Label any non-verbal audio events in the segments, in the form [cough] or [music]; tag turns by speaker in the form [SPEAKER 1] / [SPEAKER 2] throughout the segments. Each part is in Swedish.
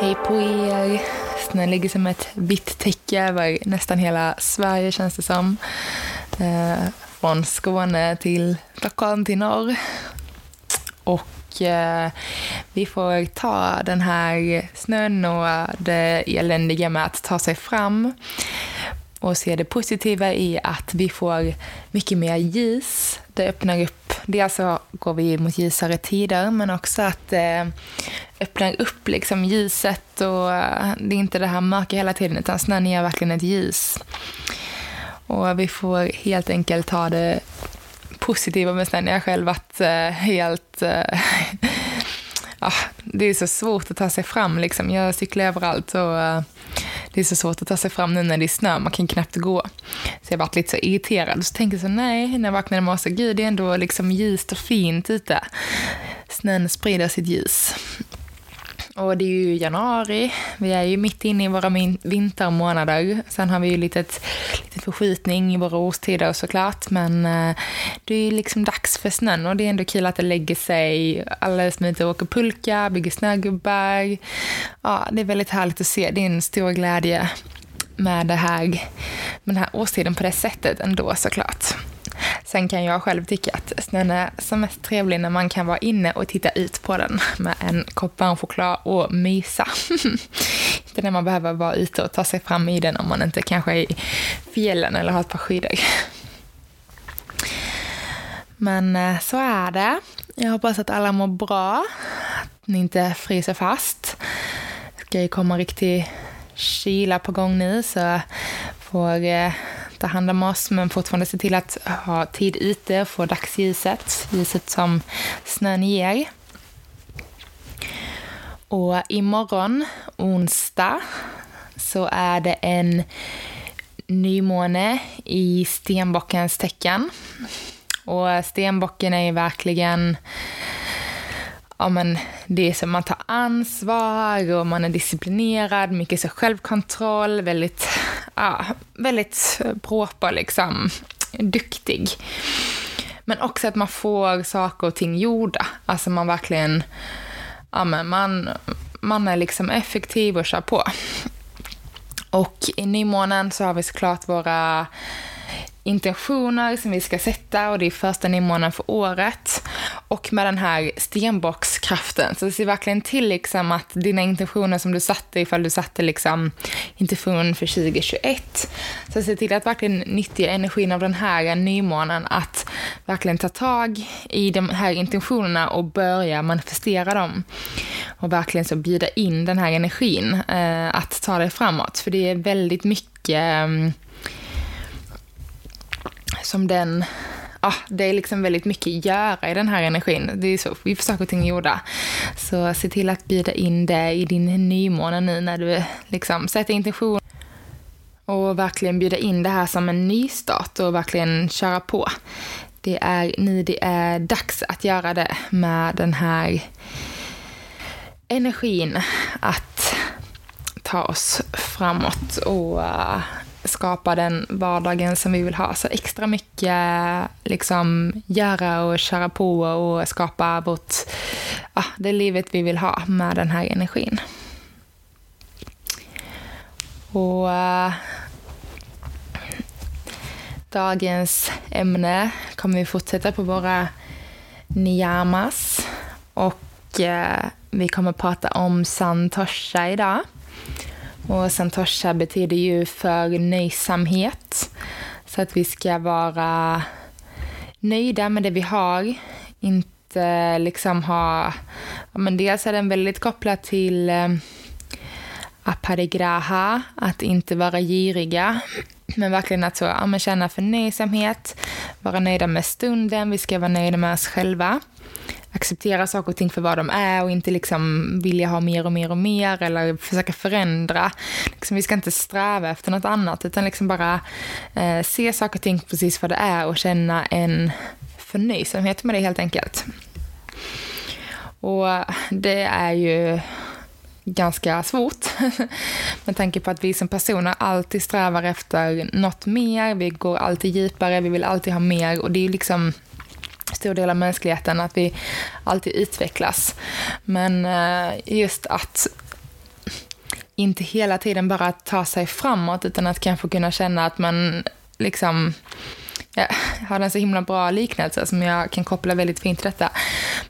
[SPEAKER 1] Hej på er! Snön ligger som ett vitt täcke över nästan hela Sverige känns det som. Eh, från Skåne till Stockholm till norr. Och eh, vi får ta den här snön och det eländiga med att ta sig fram och se det positiva i att vi får mycket mer ljus. Det öppnar upp, dels så alltså, går vi mot ljusare tider men också att eh, det öppnar upp liksom ljuset och eh, det är inte det här mörka hela tiden utan snön ger verkligen ett ljus. Och vi får helt enkelt ta det positiva med snön. Jag har själv varit eh, helt ja, [laughs] ah, det är så svårt att ta sig fram. Liksom. Jag cyklar överallt och det är så svårt att ta sig fram nu när det är snö. Man kan knappt gå. Så jag varit lite så irriterad. Så tänkte jag så nej, när jag vaknade i morse, gud det är ändå liksom ljust och fint ute. Snön sprider sitt ljus. Och det är ju januari, vi är ju mitt inne i våra vintermånader. Sen har vi ju lite, litet förskjutning i våra årstider såklart, men eh, det är ju liksom dags för snön och det är ändå kul att det lägger sig. Alla som ute och åker pulka, bygger snögubbar. Ja, det är väldigt härligt att se. Det är en stor glädje med, det här, med den här årstiden på det sättet ändå såklart. Sen kan jag själv tycka att snön är som mest trevlig när man kan vara inne och titta ut på den med en kopp varm choklad och mysa. [laughs] inte när man behöver vara ute och ta sig fram i den om man inte kanske är i fjällen eller har ett par skidor. Men eh, så är det. Jag hoppas att alla mår bra, att ni inte fryser fast. Det ska ju komma riktig kyla på gång nu så får eh, ta hand om oss men fortfarande se till att ha tid ute och få dagsljuset, ljuset som snön ger. Och imorgon, onsdag, så är det en nymåne i stenbockens tecken. Och stenbocken är ju verkligen ja, men det är så man tar ansvar och man är disciplinerad, mycket så självkontroll, väldigt, ja, väldigt proper liksom, duktig. Men också att man får saker och ting gjorda. Alltså man verkligen, ja men man, man är liksom effektiv och kör på. Och i nymånen så har vi såklart våra intentioner som vi ska sätta och det är första nymånen för året. Och med den här stenbockskraften, så se verkligen till liksom att dina intentioner som du satte, ifall du satte liksom intention för 2021, så se till att verkligen nyttja energin av den här nymånen, att verkligen ta tag i de här intentionerna och börja manifestera dem. Och verkligen så bjuda in den här energin eh, att ta dig framåt, för det är väldigt mycket eh, som den ah, det är liksom väldigt mycket att göra i den här energin. Det är så vi får saker och ting gjorda. Så se till att bjuda in det i din nymåne nu när du liksom sätter intention och verkligen bjuda in det här som en nystart och verkligen köra på. Det är nu det är dags att göra det med den här energin att ta oss framåt och skapa den vardagen som vi vill ha. Så extra mycket liksom göra och köra på och skapa vårt, ja, det livet vi vill ha med den här energin. Och äh, dagens ämne kommer vi fortsätta på våra niyamas och äh, vi kommer prata om santosha idag. Och santosha betyder ju förnöjsamhet. Så att vi ska vara nöjda med det vi har. Inte liksom ha... Men dels är den väldigt kopplad till eh, aparigraha, att inte vara giriga. Men verkligen att så, ja, känna förnöjsamhet, vara nöjda med stunden, vi ska vara nöjda med oss själva. Acceptera saker och ting för vad de är och inte liksom vilja ha mer och mer och mer eller försöka förändra. Liksom, vi ska inte sträva efter något annat utan liksom bara eh, se saker och ting precis vad det är och känna en förnöjsamhet med det helt enkelt. Och det är ju ganska svårt. [laughs] Med tanke på att vi som personer alltid strävar efter något mer, vi går alltid djupare, vi vill alltid ha mer och det är ju liksom stor del av mänskligheten att vi alltid utvecklas. Men eh, just att inte hela tiden bara ta sig framåt utan att kanske kunna känna att man liksom jag har en så himla bra liknelse som jag kan koppla väldigt fint till detta.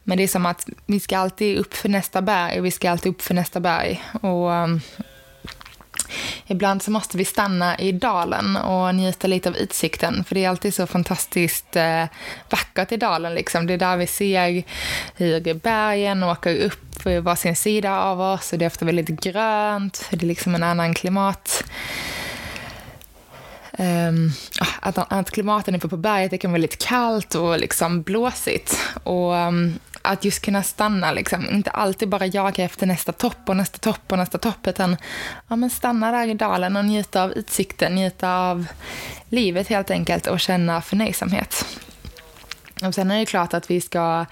[SPEAKER 1] Men det är som att vi ska alltid upp för nästa berg, vi ska alltid upp för nästa berg. Och um, ibland så måste vi stanna i dalen och njuta lite av utsikten. För det är alltid så fantastiskt eh, vackert i dalen. Liksom. Det är där vi ser hur bergen åker upp på varsin sida av oss. Och det är ofta väldigt grönt, det är liksom en annan klimat Um, att, att klimatet uppe på berget det kan vara väldigt kallt och liksom blåsigt. Och um, att just kunna stanna, liksom, inte alltid bara jaga efter nästa topp och nästa topp och nästa topp, utan ja, men stanna där i dalen och njuta av utsikten, njuta av livet helt enkelt och känna förnöjsamhet. Och sen är det klart att vi ska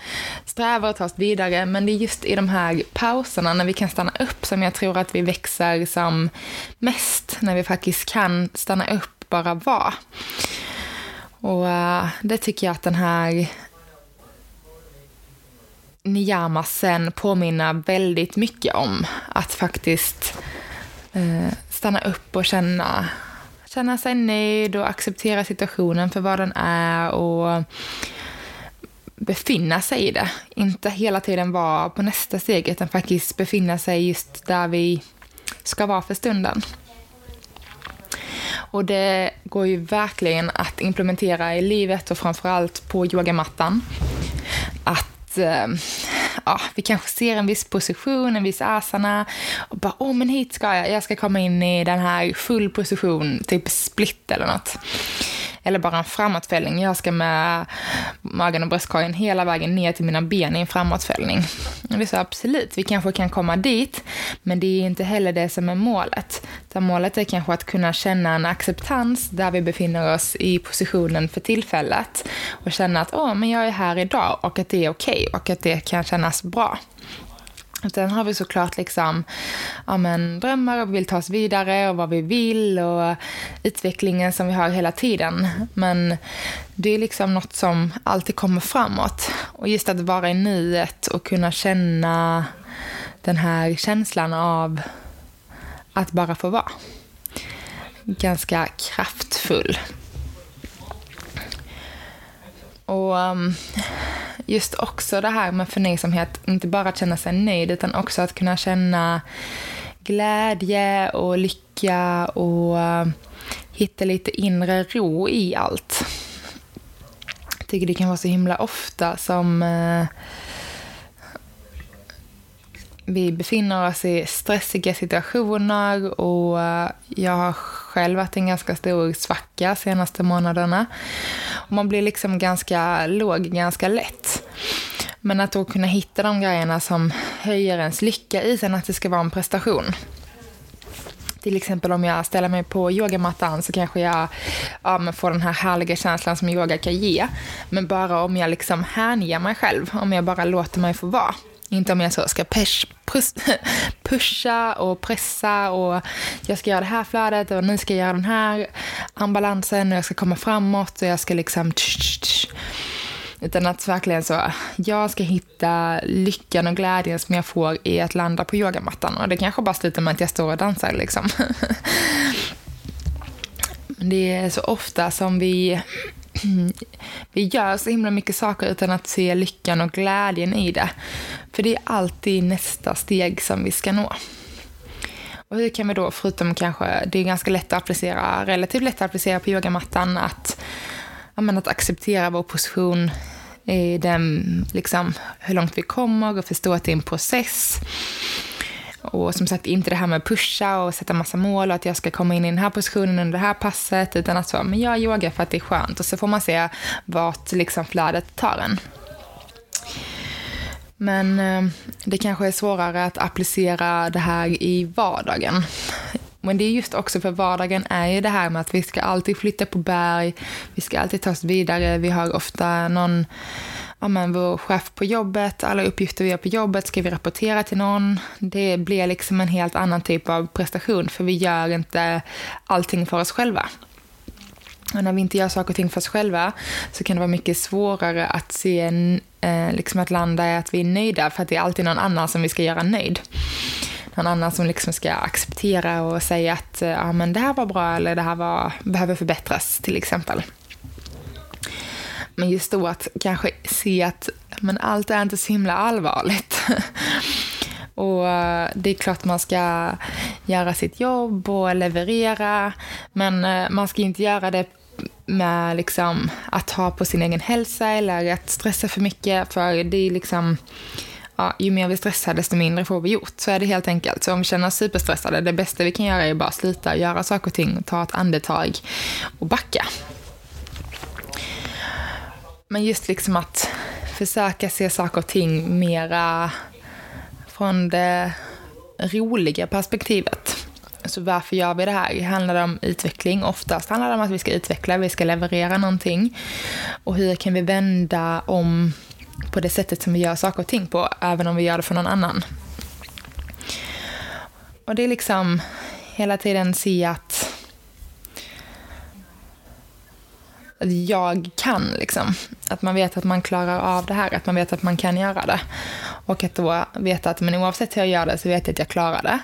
[SPEAKER 1] sträva och ta oss vidare, men det är just i de här pauserna när vi kan stanna upp som jag tror att vi växer som mest, när vi faktiskt kan stanna upp bara vara. Och eh, det tycker jag att den här niyamasen påminna väldigt mycket om. Att faktiskt eh, stanna upp och känna, känna sig nöjd och acceptera situationen för vad den är och befinna sig i det. Inte hela tiden vara på nästa steg utan faktiskt befinna sig just där vi ska vara för stunden. Och det går ju verkligen att implementera i livet och framförallt på yogamattan. Att eh, ja, vi kanske ser en viss position, en viss asana och bara åh men hit ska jag, jag ska komma in i den här full position, typ split eller något eller bara en framåtfällning. Jag ska med magen och bröstkorgen hela vägen ner till mina ben i en framåtfällning. Och det absolut, vi kanske kan komma dit, men det är inte heller det som är målet. Utan målet är kanske att kunna känna en acceptans där vi befinner oss i positionen för tillfället och känna att åh, men jag är här idag och att det är okej okay, och att det kan kännas bra. Sen har vi såklart liksom, ja, men, drömmar och vi vill ta oss vidare och vad vi vill och utvecklingen som vi har hela tiden. Men det är liksom något som alltid kommer framåt. Och just att vara i nuet och kunna känna den här känslan av att bara få vara. Ganska kraftfull. Och um, just också det här med förnöjsamhet, inte bara att känna sig nöjd utan också att kunna känna glädje och lycka och uh, hitta lite inre ro i allt. Jag tycker det kan vara så himla ofta som uh, vi befinner oss i stressiga situationer och eh, jag har själv varit är en ganska stor svacka de senaste månaderna. Och man blir liksom ganska låg ganska lätt. Men att då kunna hitta de grejerna som höjer ens lycka utan att det ska vara en prestation. Till exempel om jag ställer mig på yogamattan så kanske jag ja, får den här härliga känslan som yoga kan ge. Men bara om jag liksom hänger mig själv, om jag bara låter mig få vara. Inte om jag så ska push, push, [laughs] pusha och pressa och jag ska göra det här flödet och nu ska jag göra den här ambulansen och jag ska komma framåt och jag ska liksom... Tsch, tsch. Utan att verkligen så, jag ska hitta lyckan och glädjen som jag får i att landa på yogamattan. Och det kanske bara slutar med att jag står och dansar liksom. [laughs] det är så ofta som vi Mm. vi gör så himla mycket saker utan att se lyckan och glädjen i det. För det är alltid nästa steg som vi ska nå. Och hur kan vi då, förutom kanske, det är ganska lätt att applicera, relativt lätt att applicera på yogamattan, att, menar, att acceptera vår position i den, liksom, hur långt vi kommer och förstå att det är en process. Och som sagt, inte det här med att pusha och sätta massa mål och att jag ska komma in i den här positionen under det här passet, utan att så, men jag yogar för att det är skönt och så får man se vart liksom flödet tar en. Men eh, det kanske är svårare att applicera det här i vardagen. Men det är just också för vardagen är ju det här med att vi ska alltid flytta på berg, vi ska alltid ta oss vidare, vi har ofta någon ja, men vår chef på jobbet, alla uppgifter vi gör på jobbet ska vi rapportera till någon. Det blir liksom en helt annan typ av prestation för vi gör inte allting för oss själva. Och när vi inte gör saker och ting för oss själva så kan det vara mycket svårare att se, eh, liksom att landa i att vi är nöjda för att det är alltid någon annan som vi ska göra nöjd. Någon annan som liksom ska acceptera och säga att eh, ja, men det här var bra eller det här var, behöver förbättras till exempel. Men just då att kanske se att men allt är inte så himla allvarligt. [laughs] Och eh, det är klart man ska göra sitt jobb och leverera, men eh, man ska inte göra det med liksom att ta på sin egen hälsa eller att stressa för mycket, för det är liksom Ja, ju mer vi stressar, desto mindre får vi gjort. Så är det helt enkelt. Så om vi känner oss superstressade, det bästa vi kan göra är bara sluta göra saker och ting, ta ett andetag och backa. Men just liksom att försöka se saker och ting mera från det roliga perspektivet. Så varför gör vi det här? Handlar det om utveckling? Oftast handlar det om att vi ska utveckla, vi ska leverera någonting. Och hur kan vi vända om på det sättet som vi gör saker och ting på, även om vi gör det för någon annan? Och det är liksom hela tiden se att... att jag kan. Liksom. Att man vet att man klarar av det här, att man vet att man kan göra det. Och att då veta att men oavsett hur jag gör det så vet jag att jag klarar det.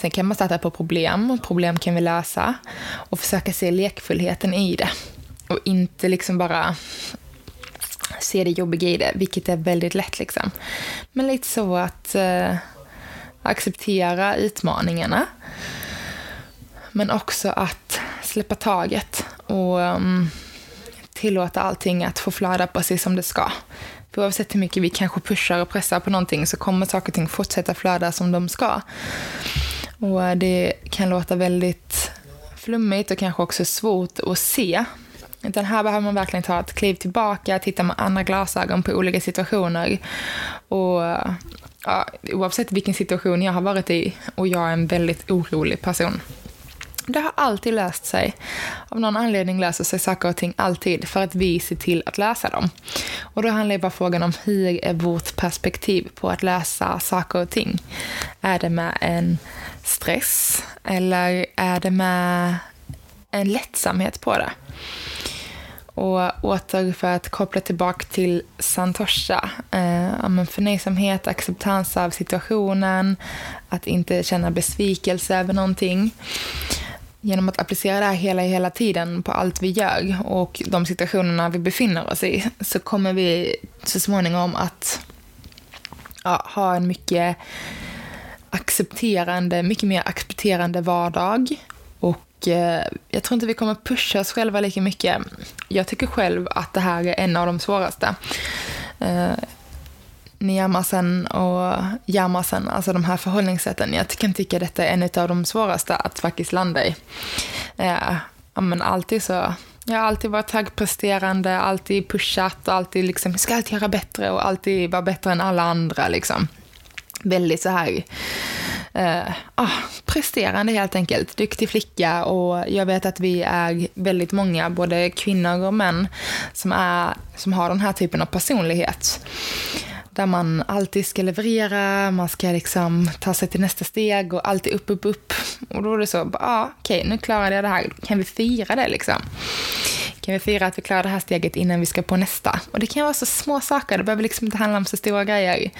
[SPEAKER 1] Sen kan man starta på problem, problem kan vi lösa. Och försöka se lekfullheten i det. Och inte liksom bara se det jobbiga i det, vilket är väldigt lätt. Liksom. Men lite så att eh, acceptera utmaningarna. Men också att släppa taget och um, tillåta allting att få flöda precis som det ska. För oavsett hur mycket vi kanske pushar och pressar på någonting så kommer saker och ting fortsätta flöda som de ska. Och eh, det kan låta väldigt flummigt och kanske också svårt att se. Utan här behöver man verkligen ta ett kliv tillbaka, titta med andra glasögon på olika situationer. Och eh, ja, oavsett vilken situation jag har varit i, och jag är en väldigt orolig person, det har alltid löst sig. Av någon anledning löser sig saker och ting alltid för att vi ser till att lösa dem. Och då handlar det bara frågan om hur är vårt perspektiv på att lösa saker och ting? Är det med en stress eller är det med en lättsamhet på det? Och åter för att koppla tillbaka till Santosha. Eh, förnöjsamhet, acceptans av situationen, att inte känna besvikelse över någonting genom att applicera det här hela, hela tiden på allt vi gör och de situationerna vi befinner oss i så kommer vi så småningom att ja, ha en mycket accepterande, mycket mer accepterande vardag. Och eh, jag tror inte vi kommer pusha oss själva lika mycket. Jag tycker själv att det här är en av de svåraste. Eh, Niyamasen och Yamasen, alltså de här förhållningssätten. Jag kan tycka detta är en av de svåraste att faktiskt landa i. Eh, men alltid så, jag har alltid varit högpresterande, alltid pushat alltid liksom, jag ska alltid göra bättre och alltid vara bättre än alla andra liksom. Väldigt så här, eh, ah, presterande helt enkelt. Duktig flicka och jag vet att vi är väldigt många, både kvinnor och män, som, är, som har den här typen av personlighet där man alltid ska leverera, man ska liksom ta sig till nästa steg och alltid upp, upp, upp. Och då är det så, ja ah, okej, okay, nu klarade jag det här, kan vi fira det liksom? Kan vi fira att vi klarar det här steget innan vi ska på nästa? Och det kan vara så små saker, det behöver liksom inte handla om så stora grejer.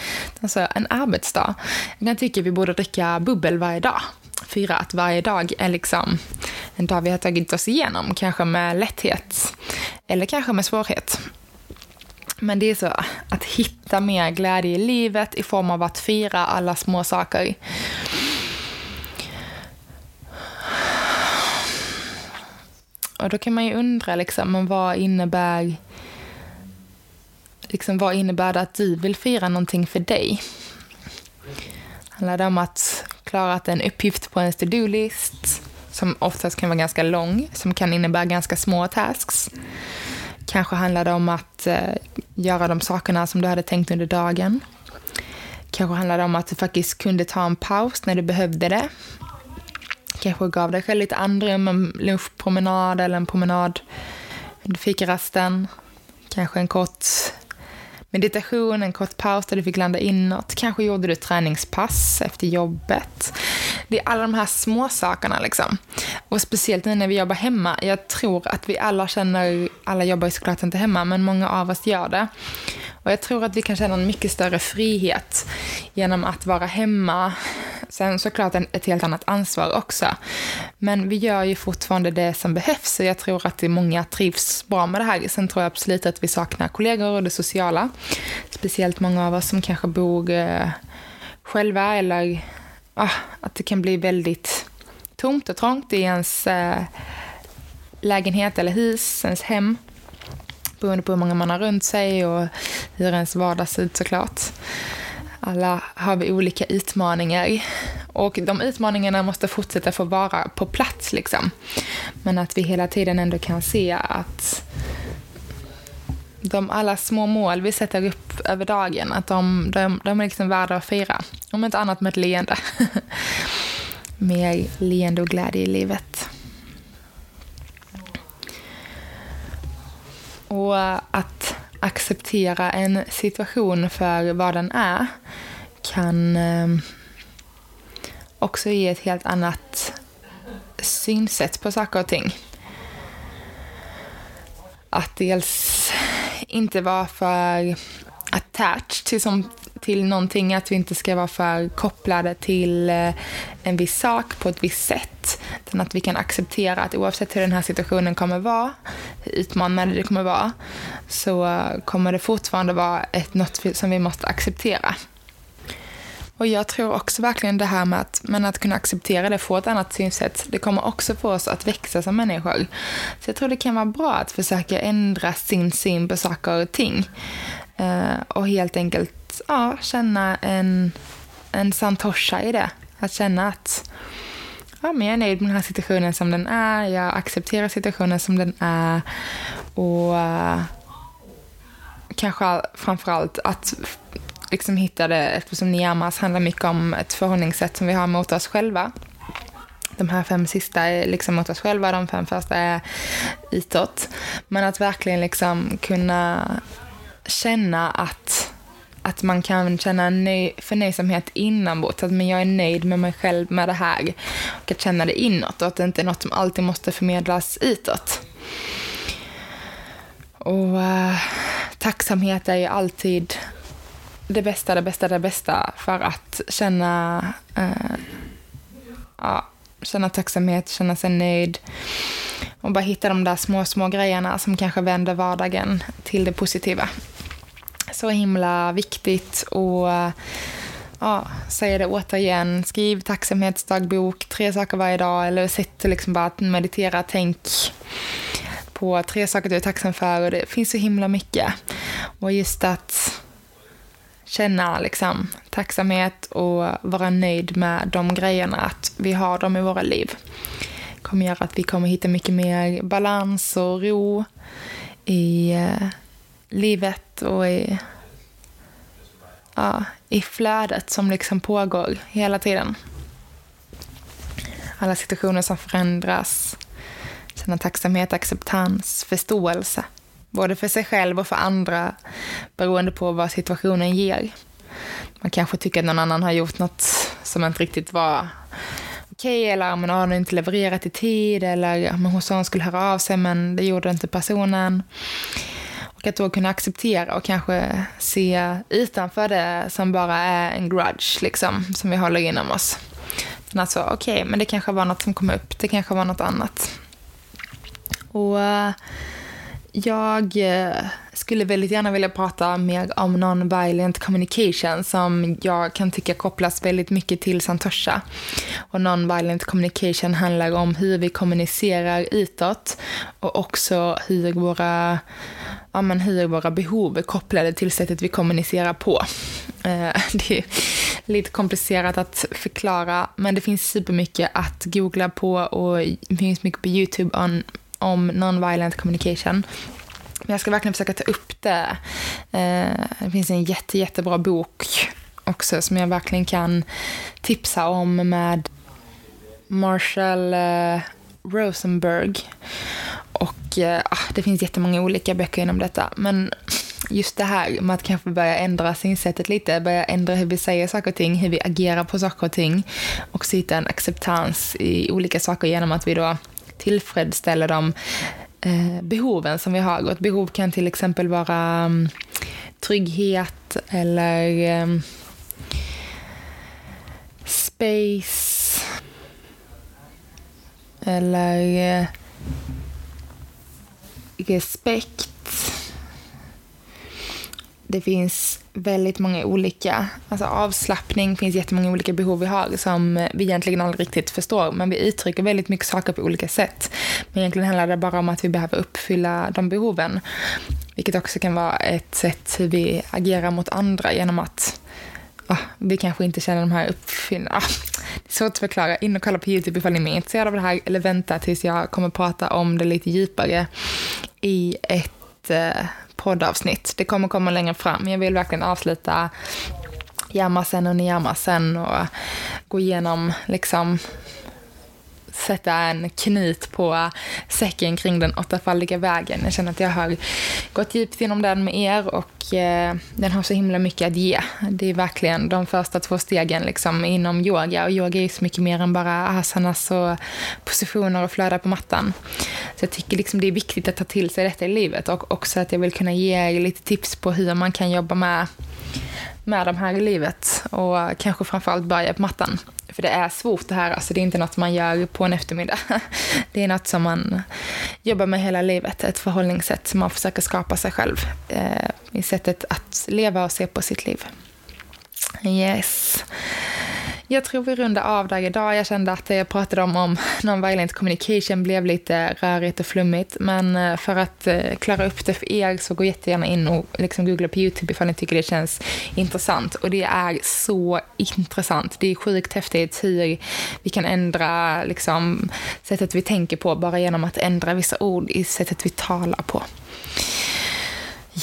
[SPEAKER 1] Alltså en arbetsdag. Jag kan tycka vi borde dricka bubbel varje dag. Fira att varje dag är liksom en dag vi har tagit oss igenom, kanske med lätthet eller kanske med svårighet. Men det är så att hitta mer glädje i livet i form av att fira alla små saker. Och då kan man ju undra, liksom, vad innebär liksom, vad innebär det att du vill fira någonting för dig? Handlar det om att klara en uppgift på en to-do-list som oftast kan vara ganska lång, som kan innebära ganska små tasks. Kanske handlar det om att eh, göra de sakerna som du hade tänkt under dagen. Kanske handlar det om att du faktiskt kunde ta en paus när du behövde det. Kanske gav dig själv lite andrum, en lunchpromenad eller en promenad under fikarasten. Kanske en kort meditation, en kort paus där du fick landa inåt. Kanske gjorde du ett träningspass efter jobbet. Det är alla de här små sakerna liksom. Och speciellt nu när vi jobbar hemma. Jag tror att vi alla känner, alla jobbar ju såklart inte hemma, men många av oss gör det. Och jag tror att vi kan känna en mycket större frihet genom att vara hemma. Sen såklart ett helt annat ansvar också. Men vi gör ju fortfarande det som behövs och jag tror att det många trivs bra med det här. Sen tror jag absolut att vi saknar kollegor och det sociala. Speciellt många av oss som kanske bor eh, själva eller ah, att det kan bli väldigt tomt och trångt i ens eh, lägenhet eller hus, ens hem beroende på hur många man har runt sig och hur ens vardag ser ut såklart. Alla har vi olika utmaningar och de utmaningarna måste fortsätta få vara på plats liksom. Men att vi hela tiden ändå kan se att de alla små mål vi sätter upp över dagen, att de, de, de är liksom värda att fira. Om inte annat med ett leende. [laughs] Mer leende och glädje i livet. Och att acceptera en situation för vad den är kan ehm, också ge ett helt annat synsätt på saker och ting. Att dels inte vara för attached till, som, till någonting, att vi inte ska vara för kopplade till eh, en viss sak på ett visst sätt. Utan att vi kan acceptera att oavsett hur den här situationen kommer vara, hur utmanande det kommer vara, så kommer det fortfarande vara ett, något som vi måste acceptera. Och jag tror också verkligen det här med att, men att kunna acceptera det, få ett annat synsätt, det kommer också få oss att växa som människor. Så jag tror det kan vara bra att försöka ändra sin syn på saker och ting. Eh, och helt enkelt ja, känna en, en santosha i det. Att känna att ja, men jag är nöjd med den här situationen som den är, jag accepterar situationen som den är och uh, kanske framförallt att liksom hittade, eftersom niyamas handlar mycket om ett förhållningssätt som vi har mot oss själva. De här fem sista är liksom mot oss själva, de fem första är utåt. Men att verkligen liksom kunna känna att, att man kan känna en förnöjsamhet inombords. Att men jag är nöjd med mig själv med det här. Och att känna det inåt och att det inte är något som alltid måste förmedlas utåt. Och uh, tacksamhet är ju alltid det bästa, det bästa, det bästa för att känna, eh, ja, känna tacksamhet, känna sig nöjd och bara hitta de där små, små grejerna som kanske vänder vardagen till det positiva så himla viktigt och ja, säger det återigen, skriv tacksamhetsdagbok, tre saker varje dag eller sätt liksom bara att meditera, tänk på tre saker du är tacksam för och det finns så himla mycket. Och just att känna liksom tacksamhet och vara nöjd med de grejerna, att vi har dem i våra liv Det kommer göra att vi kommer hitta mycket mer balans och ro i eh, livet och i, ja, i flödet som liksom pågår hela tiden. Alla situationer som förändras, känna tacksamhet, acceptans, förståelse. Både för sig själv och för andra beroende på vad situationen ger. Man kanske tycker att någon annan har gjort något som inte riktigt var okej, okay, eller men har inte levererat i tid, eller men hon sa hon skulle höra av sig men det gjorde inte personen. Och att då kunna acceptera och kanske se utanför det som bara är en grudge liksom, som vi håller inom oss. Men alltså, okej, okay, men det kanske var något som kom upp, det kanske var något annat. Och uh, jag eh, skulle väldigt gärna vilja prata mer om non-violent communication som jag kan tycka kopplas väldigt mycket till Santosha. Och non-violent communication handlar om hur vi kommunicerar utåt och också hur våra ja, men hur våra behov är kopplade till sättet vi kommunicerar på. Eh, [laughs] det är lite komplicerat att förklara, men det finns supermycket att googla på och det finns mycket på YouTube om om non-violent communication. Men jag ska verkligen försöka ta upp det. Eh, det finns en jätte, jättebra bok också som jag verkligen kan tipsa om med Marshall eh, Rosenberg. Och eh, ah, det finns jättemånga olika böcker inom detta. Men just det här med att kanske börja ändra synsättet lite, börja ändra hur vi säger saker och ting, hur vi agerar på saker och ting och hitta en acceptans i olika saker genom att vi då tillfredsställer de eh, behoven som vi har. Och ett behov kan till exempel vara um, trygghet eller um, space eller uh, respekt det finns väldigt många olika, alltså avslappning finns jättemånga olika behov vi har som vi egentligen aldrig riktigt förstår, men vi uttrycker väldigt mycket saker på olika sätt. Men egentligen handlar det bara om att vi behöver uppfylla de behoven, vilket också kan vara ett sätt hur vi agerar mot andra genom att oh, vi kanske inte känner de här uppfyllda... Ah, det är svårt att förklara. In och kolla på YouTube ifall ni är mer intresserade av det här eller vänta tills jag kommer prata om det lite djupare i ett eh, poddavsnitt. Det kommer komma längre fram. Jag vill verkligen avsluta yamasen och niyamasen och gå igenom liksom sätta en knut på säcken kring den åttafaldiga vägen. Jag känner att jag har gått djupt inom den med er och eh, den har så himla mycket att ge. Det är verkligen de första två stegen liksom inom yoga och yoga är ju så mycket mer än bara asanas och positioner och flöda på mattan. Jag tycker liksom det är viktigt att ta till sig detta i livet och också att jag vill kunna ge er lite tips på hur man kan jobba med med de här i livet och kanske framförallt börja på mattan. För det är svårt det här, alltså det är inte något man gör på en eftermiddag. [laughs] Det är något som man jobbar med hela livet, ett förhållningssätt som man försöker skapa sig själv eh, i sättet att leva och se på sitt liv. Yes. Jag tror vi rundar av där idag. Jag kände att det jag pratade om, om [laughs] non-violent communication blev lite rörigt och flummigt. Men eh, för att eh, klara upp det för er så gå jättegärna in och liksom googla på YouTube ifall ni tycker det känns intressant. Och det är så intressant. Det är sjukt häftigt hur vi kan ändra liksom, sättet vi tänker på bara genom att ändra vissa ord i sättet vi talar på.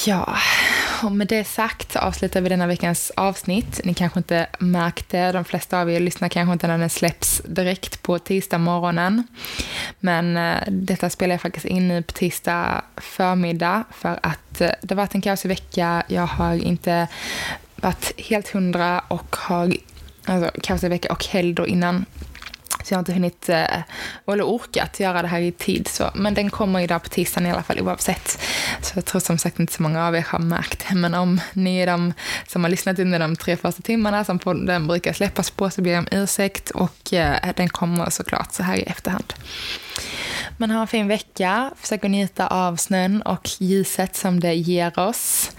[SPEAKER 1] Ja, och med det sagt avslutar vi denna veckans avsnitt. Ni kanske inte märkte, de flesta av er lyssnar kanske inte när den släpps direkt på tisdag morgonen. Men eh, detta spelar jag faktiskt in nu på tisdag förmiddag för att eh, det har varit en kaosig vecka. Jag har inte varit helt hundra och har alltså kaosig vecka och helg då innan så jag har inte hunnit, eh, eller orkat göra det här i tid. Så. Men den kommer idag på tisdagen i alla fall oavsett. Så jag tror som sagt inte så många av er har märkt det. Men om ni är de som har lyssnat under de tre första timmarna som den brukar släppas på så ber jag om ursäkt. Och eh, den kommer såklart så här i efterhand. Men ha en fin vecka. Försök att njuta av snön och ljuset som det ger oss.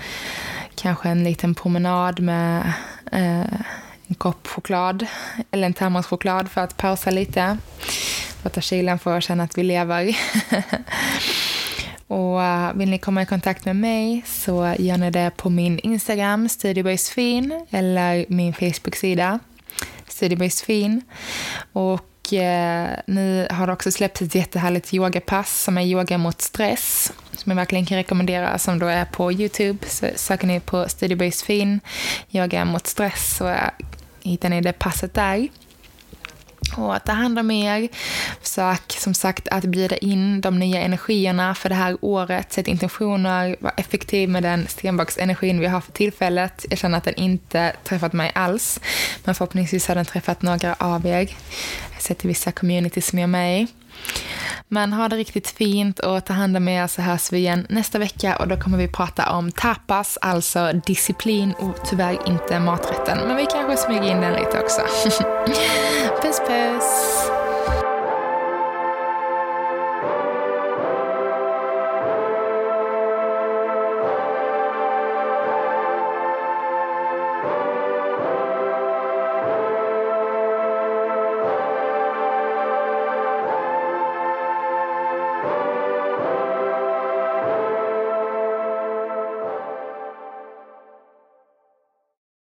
[SPEAKER 1] Kanske en liten promenad med eh, en kopp choklad eller en termoschoklad för att pausa lite. Låta kylen få känna att vi lever. [laughs] Och eh, vill ni komma i kontakt med mig så gör ni det på min Instagram, Studioboysfin, eller min Facebook-sida, Studioboysfin. Och eh, nu har det också släppts ett jättehärligt yogapass som är yoga mot stress, som jag verkligen kan rekommendera, som då är på YouTube. Så söker ni på Studioboysfin, yoga mot stress, så hittar ni det passet där. Och att ta hand om er. Försök som sagt att bjuda in de nya energierna för det här året. Sätt intentioner, var effektiv med den stenbocksenergin vi har för tillfället. Jag känner att den inte träffat mig alls. Men förhoppningsvis har den träffat några av er. Jag har sett i vissa communities som jag är med i. Men ha det riktigt fint och ta hand om er så hörs vi igen nästa vecka och då kommer vi prata om tapas, alltså disciplin och tyvärr inte maträtten. Men vi kanske smyger in den lite också. [laughs] puss puss!